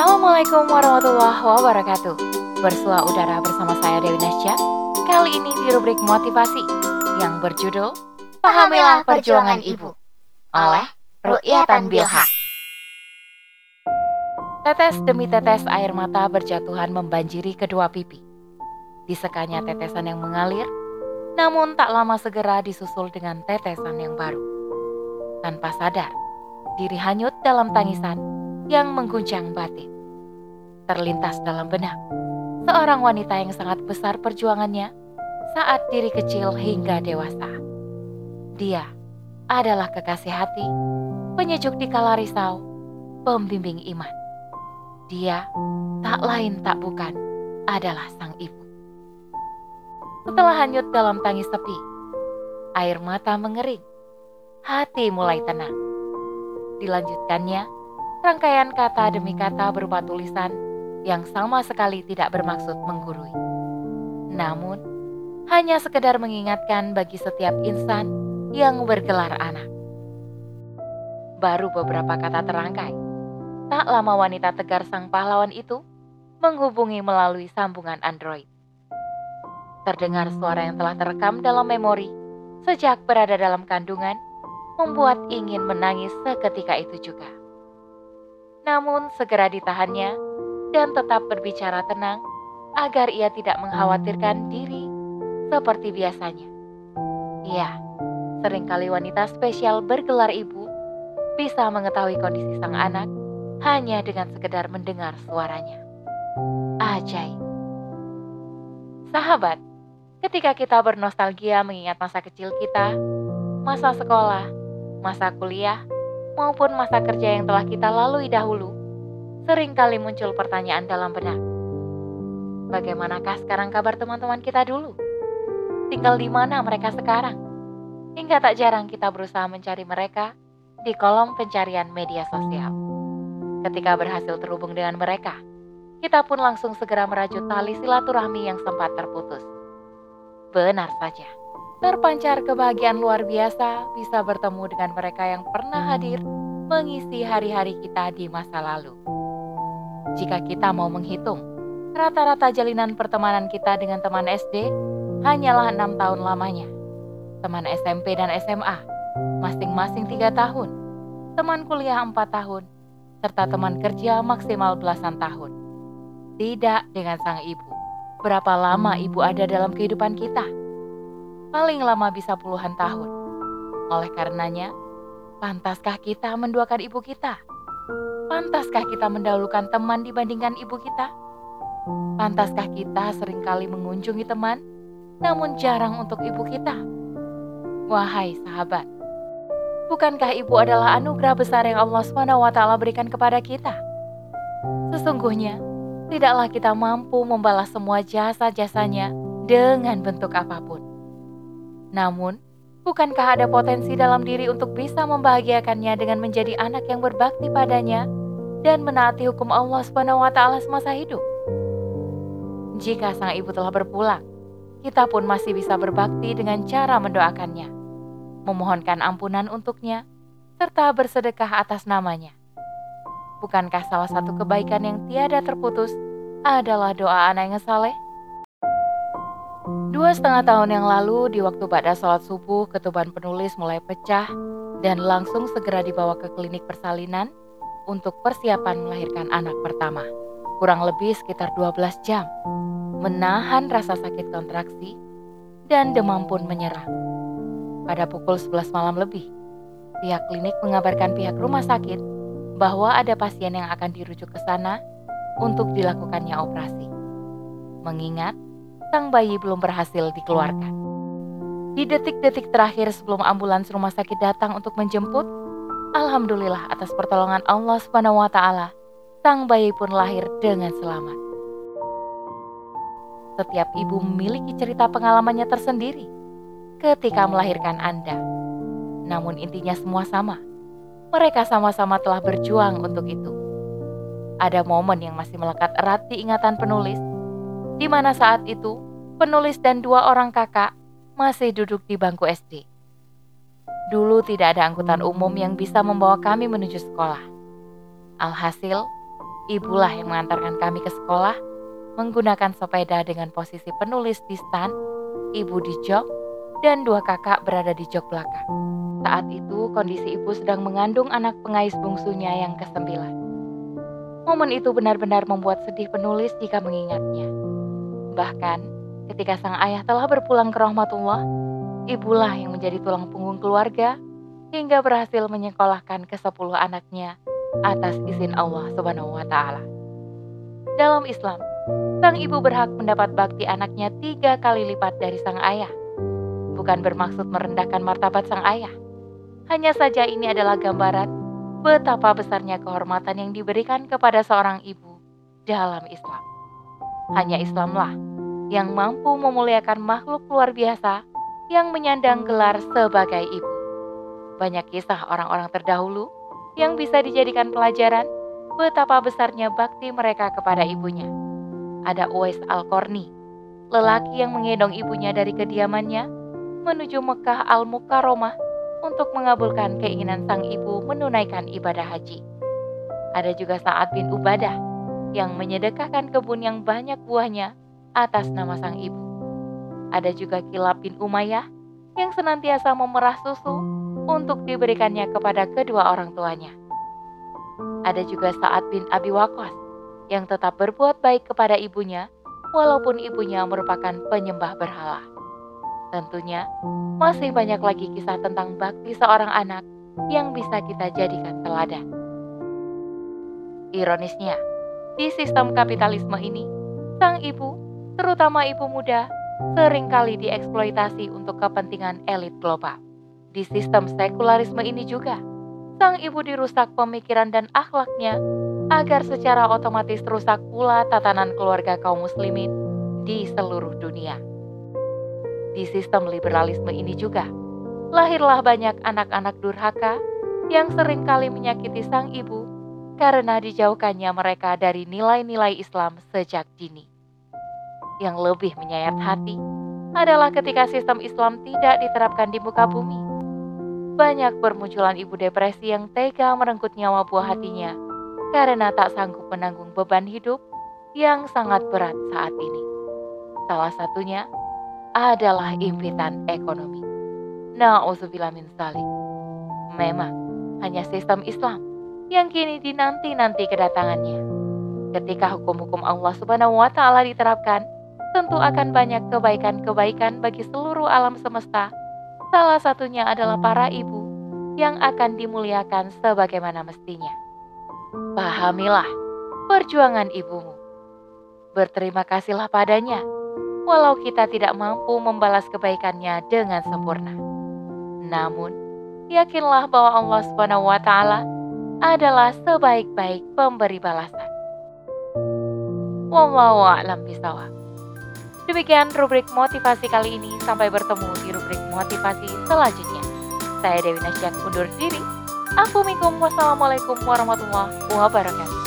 Assalamualaikum warahmatullahi wabarakatuh. Bersua udara bersama saya Dewi Nasya. Kali ini di rubrik motivasi yang berjudul Pahamilah Perjuangan Ibu oleh Ru'yatan Bilhak. Tetes demi tetes air mata berjatuhan membanjiri kedua pipi. Disekanya tetesan yang mengalir, namun tak lama segera disusul dengan tetesan yang baru. Tanpa sadar, diri hanyut dalam tangisan yang mengguncang batin. Terlintas dalam benak, seorang wanita yang sangat besar perjuangannya saat diri kecil hingga dewasa. Dia adalah kekasih hati, penyejuk di kala risau, pembimbing iman. Dia tak lain tak bukan adalah sang ibu. Setelah hanyut dalam tangis sepi, air mata mengering, hati mulai tenang. Dilanjutkannya, rangkaian kata demi kata berupa tulisan yang sama sekali tidak bermaksud menggurui. Namun, hanya sekedar mengingatkan bagi setiap insan yang bergelar anak. Baru beberapa kata terangkai. Tak lama wanita tegar sang pahlawan itu menghubungi melalui sambungan Android. Terdengar suara yang telah terekam dalam memori sejak berada dalam kandungan, membuat ingin menangis seketika itu juga. Namun segera ditahannya dan tetap berbicara tenang agar ia tidak mengkhawatirkan diri seperti biasanya. Iya, sering kali wanita spesial bergelar ibu bisa mengetahui kondisi sang anak hanya dengan sekedar mendengar suaranya. Ajaib. Sahabat, ketika kita bernostalgia mengingat masa kecil kita, masa sekolah, masa kuliah, maupun masa kerja yang telah kita lalui dahulu, sering kali muncul pertanyaan dalam benak. Bagaimanakah sekarang kabar teman-teman kita dulu? Tinggal di mana mereka sekarang? Hingga tak jarang kita berusaha mencari mereka di kolom pencarian media sosial. Ketika berhasil terhubung dengan mereka, kita pun langsung segera merajut tali silaturahmi yang sempat terputus. Benar saja, terpancar kebahagiaan luar biasa bisa bertemu dengan mereka yang pernah hadir mengisi hari-hari kita di masa lalu. Jika kita mau menghitung, rata-rata jalinan pertemanan kita dengan teman SD hanyalah enam tahun lamanya. Teman SMP dan SMA, masing-masing tiga tahun. Teman kuliah empat tahun, serta teman kerja maksimal belasan tahun. Tidak dengan sang ibu. Berapa lama ibu ada dalam kehidupan kita? Paling lama bisa puluhan tahun. Oleh karenanya, pantaskah kita menduakan ibu kita? Pantaskah kita mendahulukan teman dibandingkan ibu kita? Pantaskah kita sering kali mengunjungi teman, namun jarang untuk ibu kita? Wahai sahabat, bukankah ibu adalah anugerah besar yang Allah SWT berikan kepada kita? Sesungguhnya, tidaklah kita mampu membalas semua jasa-jasanya dengan bentuk apa pun. Namun, bukankah ada potensi dalam diri untuk bisa membahagiakannya dengan menjadi anak yang berbakti padanya dan menaati hukum Allah SWT semasa hidup? Jika sang ibu telah berpulang, kita pun masih bisa berbakti dengan cara mendoakannya, memohonkan ampunan untuknya, serta bersedekah atas namanya. Bukankah salah satu kebaikan yang tiada terputus adalah doa anak yang saleh? Dua setengah tahun yang lalu, di waktu pada sholat subuh, ketuban penulis mulai pecah dan langsung segera dibawa ke klinik persalinan untuk persiapan melahirkan anak pertama. Kurang lebih sekitar 12 jam, menahan rasa sakit kontraksi dan demam pun menyerang. Pada pukul 11 malam lebih, pihak klinik mengabarkan pihak rumah sakit bahwa ada pasien yang akan dirujuk ke sana untuk dilakukannya operasi. Mengingat sang bayi belum berhasil dikeluarkan. Di detik-detik terakhir sebelum ambulans rumah sakit datang untuk menjemput, alhamdulillah atas pertolongan Allah Subhanahu wa taala, sang bayi pun lahir dengan selamat. Setiap ibu memiliki cerita pengalamannya tersendiri ketika melahirkan Anda. Namun intinya semua sama mereka sama-sama telah berjuang untuk itu. Ada momen yang masih melekat erat di ingatan penulis, di mana saat itu penulis dan dua orang kakak masih duduk di bangku SD. Dulu tidak ada angkutan umum yang bisa membawa kami menuju sekolah. Alhasil, Ibulah yang mengantarkan kami ke sekolah menggunakan sepeda dengan posisi penulis di stand, ibu di jok, dan dua kakak berada di jok belakang. Saat itu kondisi ibu sedang mengandung anak pengais bungsunya yang kesembilan. Momen itu benar-benar membuat sedih penulis jika mengingatnya. Bahkan ketika sang ayah telah berpulang ke rahmatullah, ibulah yang menjadi tulang punggung keluarga hingga berhasil menyekolahkan ke sepuluh anaknya atas izin Allah Subhanahu wa Ta'ala. Dalam Islam, sang ibu berhak mendapat bakti anaknya tiga kali lipat dari sang ayah. Bukan bermaksud merendahkan martabat sang ayah, hanya saja ini adalah gambaran betapa besarnya kehormatan yang diberikan kepada seorang ibu dalam Islam. Hanya Islamlah yang mampu memuliakan makhluk luar biasa yang menyandang gelar sebagai ibu. Banyak kisah orang-orang terdahulu yang bisa dijadikan pelajaran betapa besarnya bakti mereka kepada ibunya. Ada Uwais Al-Qarni, lelaki yang menggendong ibunya dari kediamannya menuju Mekah Al-Mukarramah untuk mengabulkan keinginan sang ibu menunaikan ibadah haji. Ada juga Sa'ad bin Ubadah yang menyedekahkan kebun yang banyak buahnya atas nama sang ibu. Ada juga Kilab bin Umayyah yang senantiasa memerah susu untuk diberikannya kepada kedua orang tuanya. Ada juga Sa'ad bin Abi Waqqas yang tetap berbuat baik kepada ibunya walaupun ibunya merupakan penyembah berhala. Tentunya, masih banyak lagi kisah tentang bakti seorang anak yang bisa kita jadikan teladan. Ironisnya, di sistem kapitalisme ini, sang ibu, terutama ibu muda, sering kali dieksploitasi untuk kepentingan elit global. Di sistem sekularisme ini juga, sang ibu dirusak pemikiran dan akhlaknya agar secara otomatis rusak pula tatanan keluarga kaum muslimin di seluruh dunia. Di sistem liberalisme ini juga, lahirlah banyak anak-anak durhaka yang sering kali menyakiti sang ibu karena dijauhkannya mereka dari nilai-nilai Islam sejak dini. Yang lebih menyayat hati adalah ketika sistem Islam tidak diterapkan di muka bumi. Banyak bermunculan ibu depresi yang tega merenggut nyawa buah hatinya karena tak sanggup menanggung beban hidup yang sangat berat saat ini. Salah satunya adalah impitan ekonomi. Na'udzubillah min. Memang hanya sistem Islam yang kini dinanti-nanti kedatangannya. Ketika hukum-hukum Allah Subhanahu wa taala diterapkan, tentu akan banyak kebaikan-kebaikan bagi seluruh alam semesta. Salah satunya adalah para ibu yang akan dimuliakan sebagaimana mestinya. Pahamilah perjuangan ibumu. Berterima kasihlah padanya walau kita tidak mampu membalas kebaikannya dengan sempurna. Namun, yakinlah bahwa Allah Subhanahu wa taala adalah sebaik-baik pemberi balasan. Wallahu a'lam. Demikian rubrik motivasi kali ini. Sampai bertemu di rubrik motivasi selanjutnya. Saya Dewi Nasyak undur diri. Assalamualaikum warahmatullahi wabarakatuh.